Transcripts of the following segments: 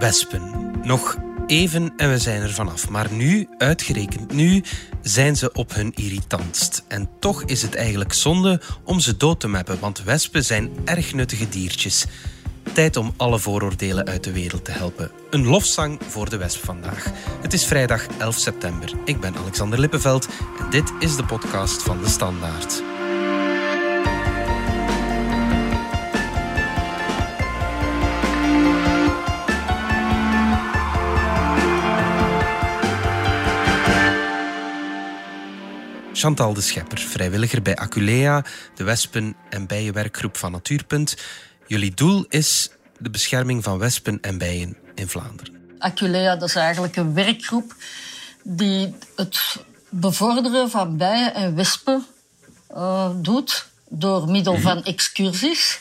Wespen. Nog even en we zijn er vanaf. Maar nu, uitgerekend nu, zijn ze op hun irritantst. En toch is het eigenlijk zonde om ze dood te meppen, want wespen zijn erg nuttige diertjes. Tijd om alle vooroordelen uit de wereld te helpen. Een lofzang voor de wesp vandaag. Het is vrijdag 11 september. Ik ben Alexander Lippenveld en dit is de podcast van de Standaard. Chantal de Schepper, vrijwilliger bij Aculea, de wespen- en bijenwerkgroep van Natuurpunt. Jullie doel is de bescherming van wespen en bijen in Vlaanderen. Aculea dat is eigenlijk een werkgroep die het bevorderen van bijen en wespen uh, doet door middel mhm. van excursies.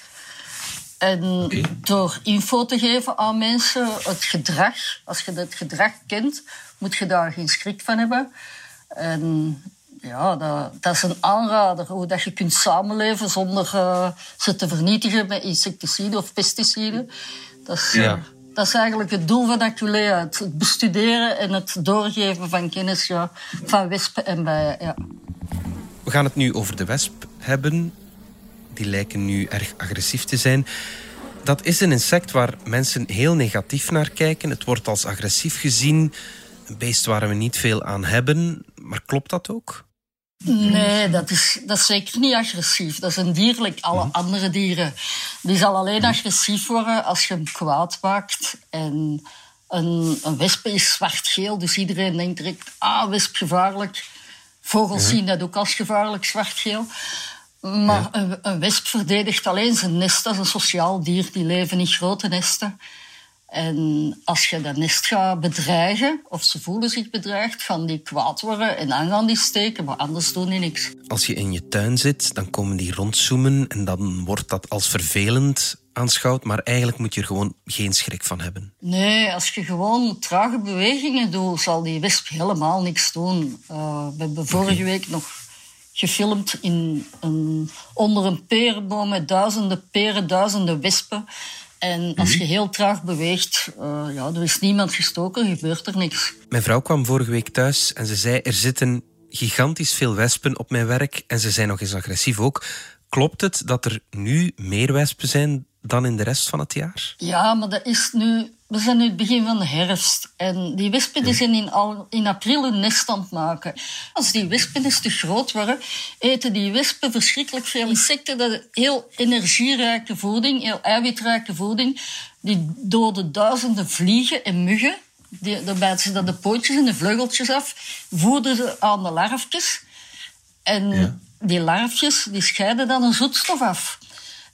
En door info te geven aan mensen, het gedrag. Als je het gedrag kent, moet je daar geen schrik van hebben. En ja, dat, dat, is een aanrader. Hoe dat je kunt samenleven zonder uh, ze te vernietigen met insecticiden of pesticiden. Dat is, ja. uh, dat is eigenlijk het doel van Aculea. Het bestuderen en het doorgeven van kennis ja, van wespen en bijen. Ja. We gaan het nu over de wesp hebben. Die lijken nu erg agressief te zijn. Dat is een insect waar mensen heel negatief naar kijken. Het wordt als agressief gezien. Een beest waar we niet veel aan hebben. Maar klopt dat ook? Nee, dat is, dat is zeker niet agressief. Dat is een dier, alle andere dieren. Die zal alleen agressief worden als je hem kwaad maakt. En een, een wesp is zwart-geel, dus iedereen denkt direct... Ah, wesp gevaarlijk. Vogels zien dat ook als gevaarlijk, zwart-geel. Maar een, een wesp verdedigt alleen zijn nest. Dat is een sociaal dier, die leven in grote nesten. En als je dat nest gaat bedreigen, of ze voelen zich bedreigd, gaan die kwaad worden en dan gaan die steken, maar anders doen die niks. Als je in je tuin zit, dan komen die rondzoomen en dan wordt dat als vervelend aanschouwd, maar eigenlijk moet je er gewoon geen schrik van hebben. Nee, als je gewoon trage bewegingen doet, zal die wesp helemaal niks doen. Uh, we hebben vorige week nog gefilmd in een, onder een perenboom met duizenden peren, duizenden wespen. En als mhm. je heel traag beweegt, uh, ja, er is niemand gestoken, gebeurt er niks. Mijn vrouw kwam vorige week thuis en ze zei: Er zitten gigantisch veel wespen op mijn werk en ze zijn nog eens agressief ook. Klopt het dat er nu meer wespen zijn dan in de rest van het jaar? Ja, maar dat is nu we zijn nu het begin van de herfst en die wespen die zijn in, al, in april een nest aan het maken. Als die wespen te groot worden, eten die wespen verschrikkelijk veel insecten. Dat is heel energierijke voeding, heel eiwitrijke voeding. Die doden duizenden vliegen en muggen. Die, daar bijten ze dan de pootjes en de vleugeltjes af, voeden ze aan de larfjes. En die larfjes die scheiden dan een zoetstof af.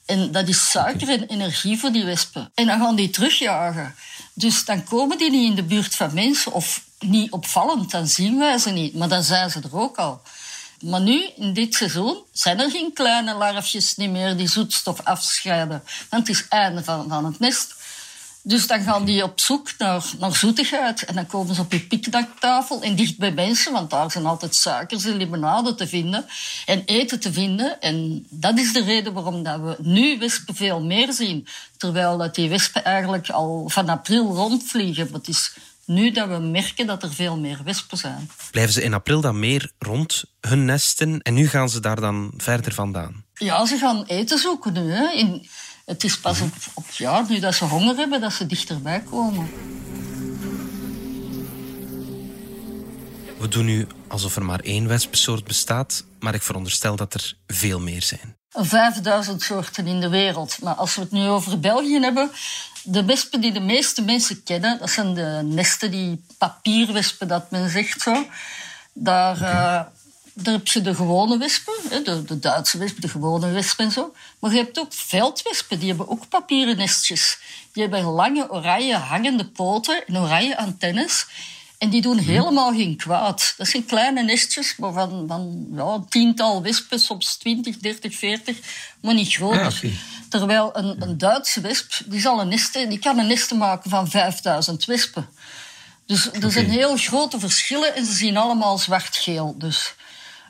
En dat is suiker en energie voor die wespen. En dan gaan die terugjagen. Dus dan komen die niet in de buurt van mensen of niet opvallend, dan zien wij ze niet. Maar dan zijn ze er ook al. Maar nu, in dit seizoen, zijn er geen kleine larfjes niet meer die zoetstof afscheiden. Want het is einde van, van het nest. Dus dan gaan die op zoek naar, naar zoetigheid. En dan komen ze op je pikdaktafel en dicht bij mensen, want daar zijn altijd suikers en limonade te vinden en eten te vinden. En dat is de reden waarom dat we nu wespen veel meer zien. Terwijl dat die wespen eigenlijk al van april rondvliegen. Maar het is nu dat we merken dat er veel meer wespen zijn. Blijven ze in april dan meer rond hun nesten en nu gaan ze daar dan verder vandaan? Ja, ze gaan eten zoeken nu. Hè. In, het is pas op, op ja, nu dat ze honger hebben, dat ze dichterbij komen. We doen nu alsof er maar één wespensoort bestaat, maar ik veronderstel dat er veel meer zijn. 5000 soorten in de wereld. Maar als we het nu over België hebben, de wespen die de meeste mensen kennen, dat zijn de nesten, die papierwespen dat men zegt zo. Daar, uh, daar heb je de gewone wespen, de, de Duitse wespen, de gewone wespen en zo. Maar je hebt ook veldwespen, die hebben ook papieren nestjes. Die hebben lange oranje hangende poten en oranje antennes. En die doen helemaal geen kwaad. Dat zijn kleine nestjes, maar van, van ja, een tiental wespen, soms 20, 30, 40, maar niet groter. Terwijl een, een Duitse wesp, die, zal een nesten, die kan een nesten maken van 5000 wespen. Dus er zijn heel grote verschillen en ze zien allemaal zwart-geel. Dus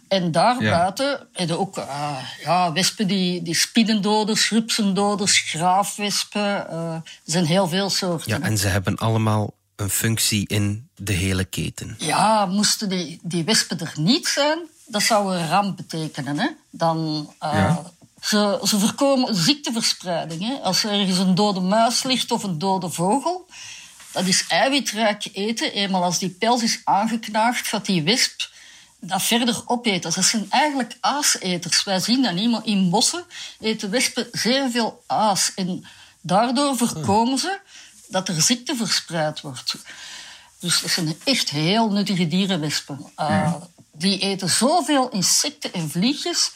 En daarbuiten ja. heb ook uh, ja, wespen die, die spinnendoders, rupsendoders, graafwespen. Uh, er zijn heel veel soorten. Ja, en ze hebben allemaal een functie in de hele keten. Ja, moesten die, die wespen er niet zijn, dat zou een ramp betekenen. Hè? Dan, uh, ja. ze, ze voorkomen ziekteverspreiding. Hè? Als er ergens een dode muis ligt of een dode vogel, dat is eiwitrijk eten. Eenmaal als die pels is aangeknaagd, gaat die wesp dat verder opeten. Dat zijn eigenlijk aaseters. Wij zien dat niet, maar in bossen eten wespen zeer veel aas. En daardoor voorkomen ze dat er ziekte verspreid wordt. Dus dat zijn echt heel nuttige dierenwespen. Uh, die eten zoveel insecten en vliegjes.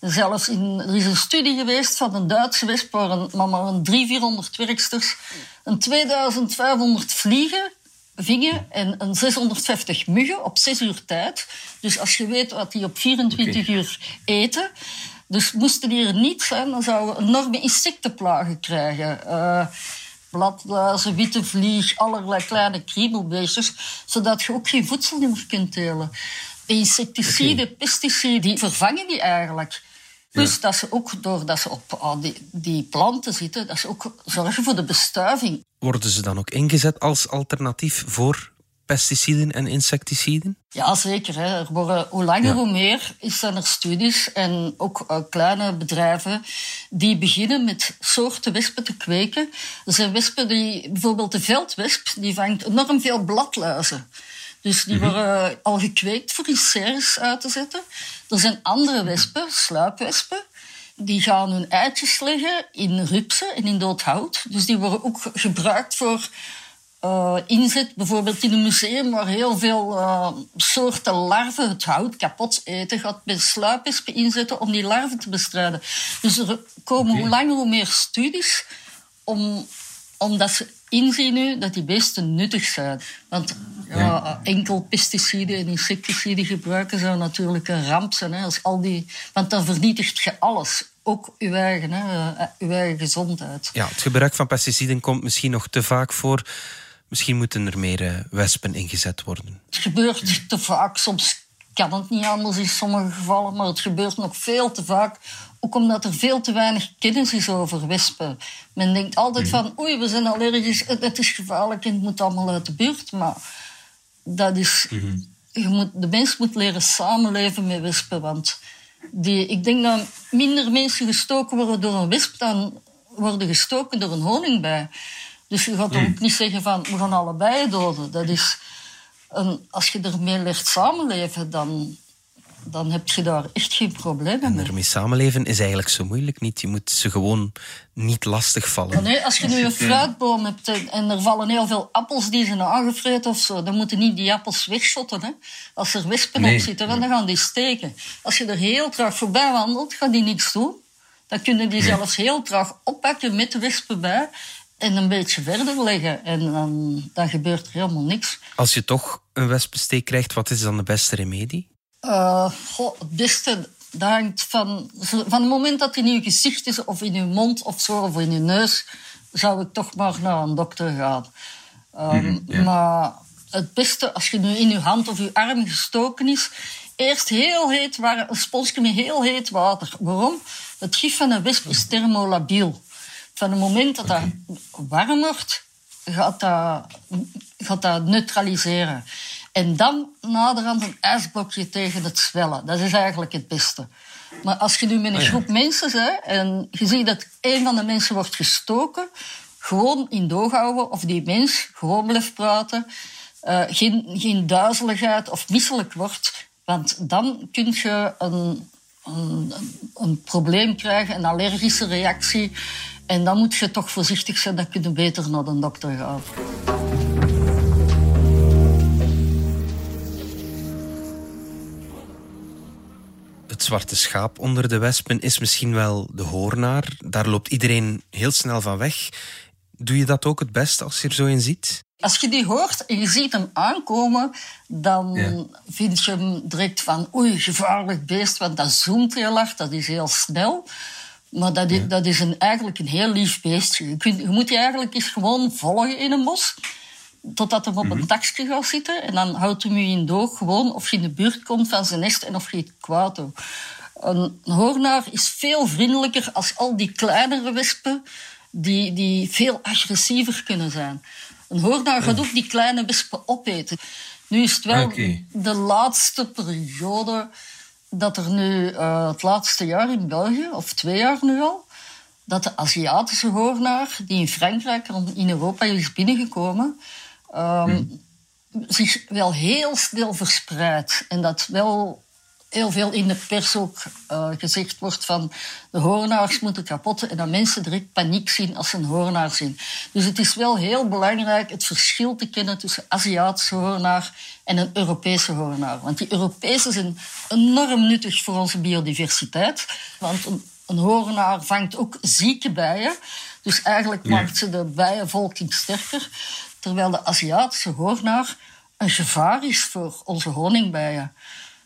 Zelfs in, er is een studie geweest van een Duitse wesp waar een, maar een 300, 400 werksters een 2500 vliegen vingen en een 650 muggen op 6 uur tijd. Dus als je weet wat die op 24 uur eten. Dus moesten die er niet zijn, dan zouden we enorme insectenplagen krijgen. Uh, bladluizen, witte vlieg, allerlei kleine kriebelbeestjes, zodat je ook geen voedsel meer kunt telen. Insecticiden, okay. pesticiden, die vervangen die eigenlijk. Plus dat ze ook, doordat ze op ah, die, die, planten zitten, dat ze ook zorgen voor de bestuiving. Worden ze dan ook ingezet als alternatief voor pesticiden en insecticiden? Ja, zeker. Hè. Er worden, hoe langer hoe meer zijn er studies en ook uh, kleine bedrijven die beginnen met soorten wespen te kweken. Er zijn wespen die, bijvoorbeeld de veldwesp, die vangt enorm veel bladluizen. Dus die mhm. worden al gekweekt voor in serres uit te zetten. Er zijn andere wespen, sluipwespen, die gaan hun eitjes leggen in rupsen en in dood hout. Dus die worden ook gebruikt voor uh, inzet, bijvoorbeeld in een museum waar heel veel uh, soorten larven het hout kapot eten, gaat bij sluipwespen inzetten om die larven te bestrijden. Dus er komen okay. hoe langer hoe meer studies om, omdat ze inzien nu dat die beesten nuttig zijn. Want ja, enkel pesticiden en insecticiden gebruiken zou natuurlijk een ramp zijn. Hè, als al die, want dan vernietigt je alles. Ook uw eigen, hè, eh, uw eigen gezondheid. Ja, het gebruik van pesticiden komt misschien nog te vaak voor. Misschien moeten er meer uh, wespen ingezet worden. Het gebeurt te vaak. Soms kan het niet anders in sommige gevallen, maar het gebeurt nog veel te vaak ook omdat er veel te weinig kennis is over wespen. Men denkt altijd mhm. van, oei, we zijn allergisch, het is gevaarlijk en het moet allemaal uit de buurt. Maar dat is, mhm. je moet, de mens moet leren samenleven met wespen. Want die, ik denk dat minder mensen gestoken worden door een wesp dan worden gestoken door een honingbij. Dus je gaat mhm. ook niet zeggen van, we gaan allebei doden. Dat is, een, als je ermee leert samenleven, dan dan heb je daar echt geen probleem mee. En ermee samenleven is eigenlijk zo moeilijk niet. Je moet ze gewoon niet lastig vallen. Nee, als je nu een fruitboom hebt en er vallen heel veel appels die zijn aangevreten of zo, dan moeten niet die appels wegschotten. Hè. Als er wespen op zitten, dan gaan die steken. Als je er heel traag voorbij wandelt, gaan die niks doen. Dan kunnen die zelfs heel traag oppakken met de wespen bij en een beetje verder leggen. En dan, dan gebeurt er helemaal niks. Als je toch een wespensteek krijgt, wat is dan de beste remedie? Uh, goh, het beste hangt van, van het moment dat het in je gezicht is, of in je mond of zo, of in je neus, zou ik toch maar naar een dokter gaan. Um, Maar het beste, als je nu in je hand of je arm gestoken is, eerst heel heet water, een sponsje met heel heet water. Waarom? Het gif van een wesp is thermolabiel. Van het moment dat dat warm wordt, gaat dat, gaat dat neutraliseren. En dan naderhand een ijsblokje tegen het zwellen. Dat is eigenlijk het beste. Maar als je nu met een oh groep mensen bent en je ziet dat een van de mensen wordt gestoken, gewoon in doog houden of die mens gewoon blijft praten, uh, geen, geen duizeligheid of misselijk wordt, want dan kun je een, een, een probleem krijgen, een allergische reactie. En dan moet je toch voorzichtig zijn, dan kun je beter naar de dokter gaan. Het zwarte schaap onder de wespen is misschien wel de hoornaar. Daar loopt iedereen heel snel van weg. Doe je dat ook het beste als je er zo in ziet? Als je die hoort en je ziet hem aankomen, dan vind je hem direct van oei, gevaarlijk beest, want dat zoomt heel hard, dat is heel snel. Maar dat is, dat is een, eigenlijk een heel lief beestje. Je, kunt, je moet je eigenlijk eens gewoon volgen in een bos. Totdat hij op een takje gaat zitten. En dan houdt hij je in doog gewoon of je in de buurt komt van zijn nest en of je het kwaad doet. Een hoornaar is veel vriendelijker als al die kleinere wespen die, die veel agressiever kunnen zijn. Een hoornaar gaat ook die kleine wespen opeten. Nu is het wel de laatste periode dat er nu, uh, het laatste jaar in België, of twee jaar nu al, dat de Aziatische hoornaar, die in Frankrijk en in Europa is binnengekomen, um, zich wel heel snel verspreidt. En dat wel heel veel in de pers ook uh, gezegd wordt van de hoornaars moeten kapot en dat mensen direct paniek zien als ze een hoornaar zien. Dus het is wel heel belangrijk het verschil te kennen tussen Aziatische hoornaar en een Europese hoornaar. Want die Europese zijn enorm nuttig voor onze biodiversiteit. Want een, een hoornaar vangt ook zieke bijen. Dus eigenlijk maakt ze de bijenvolking sterker. Terwijl de Aziatische hoornaar een gevaar is voor onze honingbijen.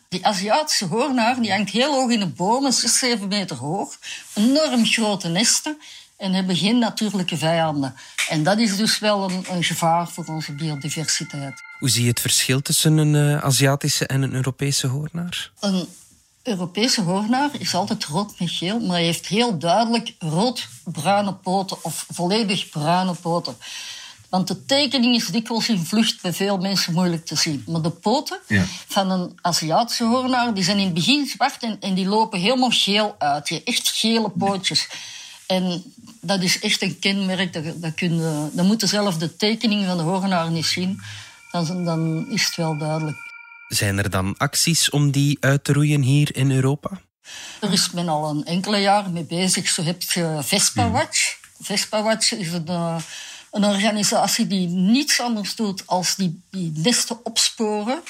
Die Aziatische hoornaar die hangt heel hoog in de bomen, 6, 7 meter hoog. Enorm grote nesten en hebben geen natuurlijke vijanden. En dat is dus wel een, een gevaar voor onze biodiversiteit. Hoe zie je het verschil tussen een uh, Aziatische en een Europese hoornaar? Een Europese hoornaar is altijd rood met geel, maar hij heeft heel duidelijk rood-bruine poten of volledig bruine poten. Want de tekening is dikwijls in vlucht bij veel mensen moeilijk te zien. Maar de poten van een Aziatische hoornaar die zijn in het begin zwart en, en die lopen helemaal geel uit. Je hebt echt gele pootjes. En dat is echt een kenmerk. Dat, dat, kun je, dat moet zelf de tekening van de hoornaar niet zien. Dan, dan is het wel duidelijk. Zijn er dan acties om die uit te roeien hier in Europa? Er is men al een enkele jaar mee bezig. Zo heb je Vespa Watch. Vespa Watch is een eh, een organisatie die niets anders doet als die, die nesten opsporen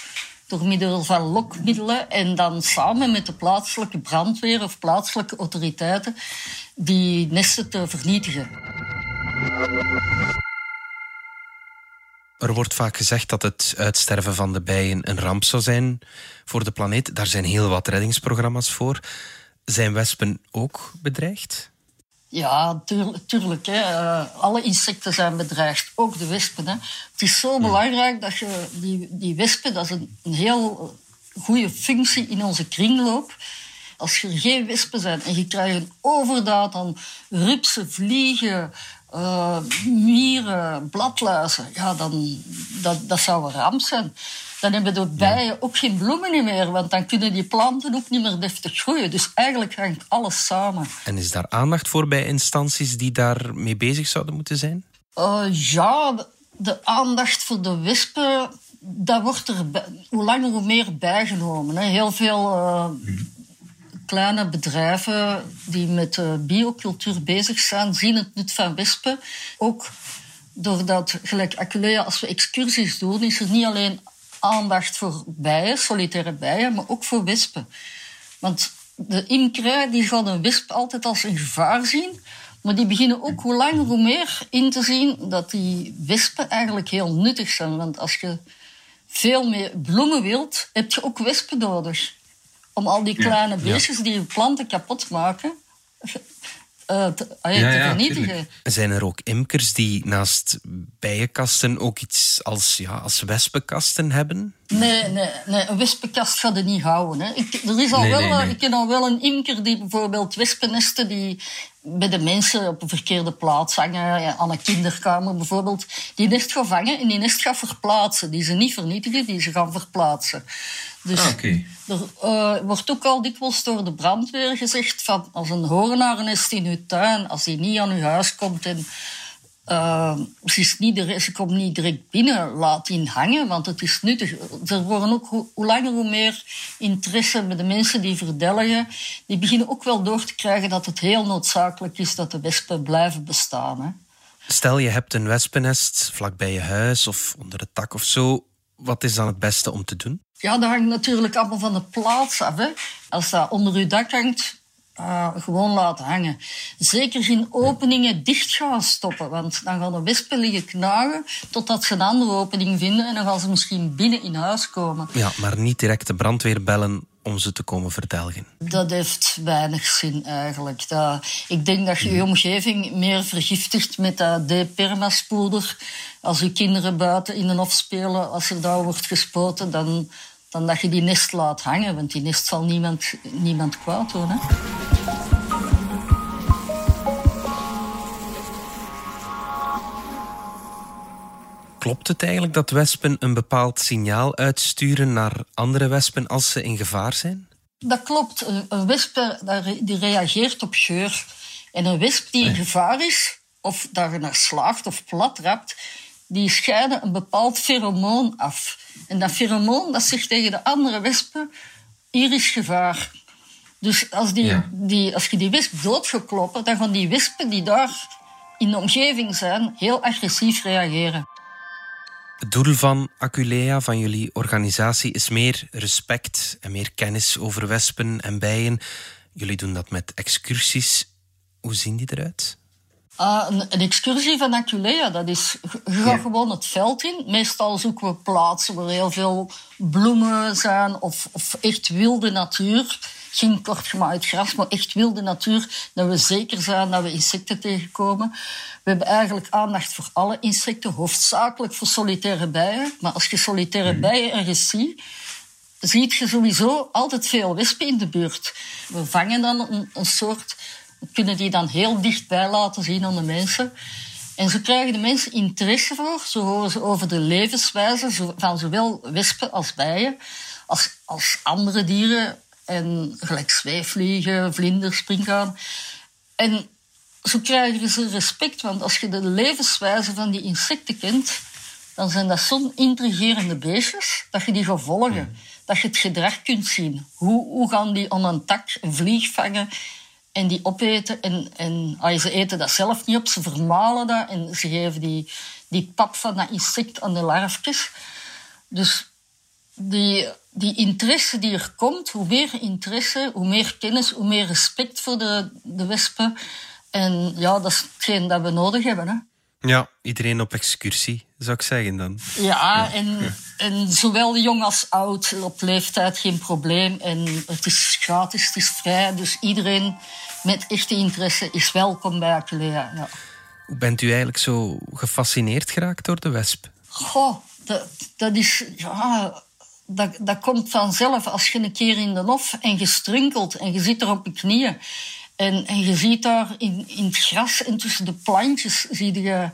door middel van lokmiddelen en dan samen met de plaatselijke brandweer of plaatselijke autoriteiten die nesten te vernietigen. Er wordt vaak gezegd dat het uitsterven van de bijen een ramp zou zijn voor de planeet. Daar zijn heel wat reddingsprogramma's voor. Zijn wespen ook bedreigd? Ja, tuurlijk. Hè. Uh, alle insecten zijn bedreigd, ook de wespen. Hè. Het is zo belangrijk dat je die, die wespen, dat is een, een heel goede functie in onze kringloop. Als er geen wespen zijn en je krijgt een overdaad aan rupsen, vliegen, uh, mieren, bladluizen, ja, dan dat, dat zou een ramp zijn dan hebben de bijen ook geen bloemen meer, want dan kunnen die planten ook niet meer deftig groeien. Dus eigenlijk hangt alles samen. En is daar aandacht voor bij instanties die daarmee bezig zouden moeten zijn? Uh, ja, de aandacht voor de wespen, dat wordt er hoe langer hoe meer bijgenomen. Hè. Heel veel uh, kleine bedrijven die met uh, biocultuur bezig zijn, zien het nut van wespen. Ook doordat, gelijk Aculea, als we excursies doen, is er niet alleen aandacht voor bijen, solitaire bijen, maar ook voor wespen. Want de imkerij die gaat een wesp altijd als een gevaar zien. Maar die beginnen ook hoe langer hoe meer in te zien dat die wespen eigenlijk heel nuttig zijn. Want als je veel meer bloemen wilt, heb je ook wespen nodig. Om al die kleine beestjes die je planten kapot maken, uh, te, vernietigen. Zijn er ook imkers die naast bijenkasten ook iets als, ja, als wespenkasten hebben? Nee, nee, nee, een wespenkast gaat er niet houden. Hè. Ik, er is al wel, Ik ken al wel een imker die bijvoorbeeld wespennesten die bij de mensen op een verkeerde plaats hangen, aan een kinderkamer bijvoorbeeld, die nest gaan vangen en die nest gaan verplaatsen. Die ze niet vernietigen, die ze gaan verplaatsen. Dus ah, er uh, wordt ook al dikwijls door de brandweer gezegd van als een hoornarennest in uw tuin, als die niet aan uw huis komt en uh, ze, is niet direct, ze komt niet direct binnen, laat die hangen, want het is nuttig. Er worden ook hoe, hoe langer hoe meer interesse bij de mensen die verdelgen. Die beginnen ook wel door te krijgen dat het heel noodzakelijk is dat de wespen blijven bestaan. Hè. Stel je hebt een wespennest vlak bij je huis of onder het dak of zo. Wat is dan het beste om te doen? Ja, dat hangt natuurlijk allemaal van de plaats af. Hè. Als dat onder uw dak hangt, uh, gewoon laten hangen. Zeker geen openingen dicht gaan stoppen, want dan gaan de wespen liggen knagen totdat ze een andere opening vinden en dan gaan ze misschien binnen in huis komen. Ja, maar niet direct de brandweer bellen om ze te komen verdelgen? Dat heeft weinig zin eigenlijk. Dat, ik denk dat je je omgeving meer vergiftigt met dat D-permaspoeder. Als je kinderen buiten in een hof spelen, als er daar wordt gespoten, dan, dan dat je die nest laat hangen. Want die nest zal niemand, niemand kwaad doen. Hè? Klopt het eigenlijk dat wespen een bepaald signaal uitsturen naar andere wespen als ze in gevaar zijn? Dat klopt. Een wesp die reageert op geur. En een wesp die in gevaar is, of daar naar slaagt of plat rapt, die scheiden een bepaald feromoon af. En dat feromoon dat zegt tegen de andere wespen, hier is gevaar. Dus als, die, die, als je die wesp doodgekloppen, dan gaan die wespen die daar in de omgeving zijn, heel agressief reageren. Het doel van Aculea, van jullie organisatie, is meer respect en meer kennis over wespen en bijen. Jullie doen dat met excursies. Hoe zien die eruit? Uh, een, excursie van Aculea, dat is, je gaat gewoon het veld in. Meestal zoeken we plaatsen waar heel veel bloemen zijn of, of echt wilde natuur. Geen kortgemaaid gras, maar echt wilde natuur. Dat we zeker zijn dat we insecten tegenkomen. We hebben eigenlijk aandacht voor alle insecten, hoofdzakelijk voor solitaire bijen. Maar als je solitaire mhm. bijen ergens ziet, ziet je sowieso altijd veel wespen in de buurt. We vangen dan een, een soort, kunnen die dan heel dichtbij laten zien aan de mensen. En zo krijgen de mensen interesse voor, zo horen ze over de levenswijze van zowel wespen als bijen, als, als andere dieren, en gelijk zweefvliegen, vlinders, springhaan. En zo krijgen ze respect, want als je de levenswijze van die insecten kent, dan zijn dat zo'n intrigerende beestjes dat je die gaat volgen. Dat je het gedrag kunt zien. Hoe, hoe gaan die aan een tak een vlieg vangen en die opeten? En, en ze eten dat zelf niet op, ze vermalen dat en ze geven die, die pap van dat insect aan de larfjes. Dus die, die interesse die er komt, hoe meer interesse, hoe meer kennis, hoe meer respect voor de, de wespen. En ja, dat is hetgeen dat we nodig hebben. Hè. Ja, iedereen op excursie, zou ik zeggen dan. Ja, En, en zowel jong als oud, op leeftijd geen probleem. En het is gratis, het is vrij. Dus iedereen met echte interesse is welkom bij Aculea. Ja. Hoe bent u eigenlijk zo gefascineerd geraakt door de wesp? Goh, dat, dat is... Ja, dat, dat komt vanzelf als je een keer in de hof en je strunkelt en je zit er op je knieën. En, en je ziet daar in, in het gras en tussen de plantjes zie je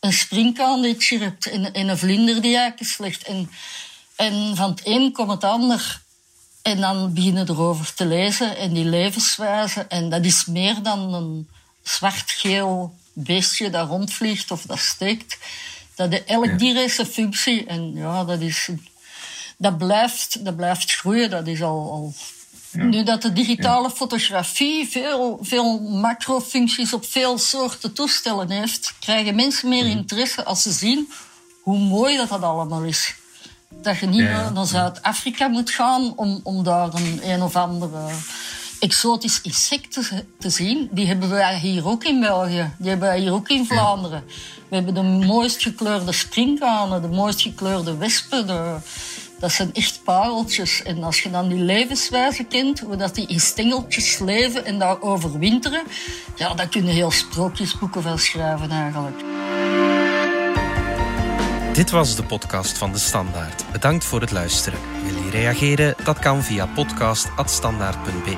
een springkaan die chirpt en, en een vlinder die eigenlijk legt. En, en van het een komt het ander. En dan beginnen erover te lezen en die levenswijze. En dat is meer dan een zwart-geel beestje dat rondvliegt of dat steekt. Dat de, elk dier heeft een functie. En ja, dat is dat blijft, dat blijft groeien. Dat is al, al Nu dat de digitale fotografie veel, veel macrofuncties op veel soorten toestellen heeft, krijgen mensen meer mhm. interesse als ze zien hoe mooi dat, dat allemaal is. Dat je niet ja, naar Zuid-Afrika moet gaan om, om daar een, een of andere exotisch insect te, te, zien. Die hebben wij hier ook in België. Die hebben wij hier ook in Vlaanderen. We hebben de mooist gekleurde springkanen, de mooist gekleurde wespen, de, dat zijn echt pareltjes. En als je dan die levenswijze kent, hoe dat die in stengeltjes leven en daar overwinteren, ja, kun je heel sprookjesboeken van schrijven eigenlijk. Dit was de podcast van De Standaard. Bedankt voor het luisteren. Wil je reageren? Dat kan via podcast.standaard.be.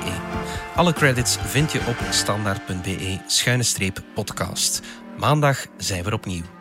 Alle credits vind je op standaard.be-podcast. Maandag zijn we opnieuw.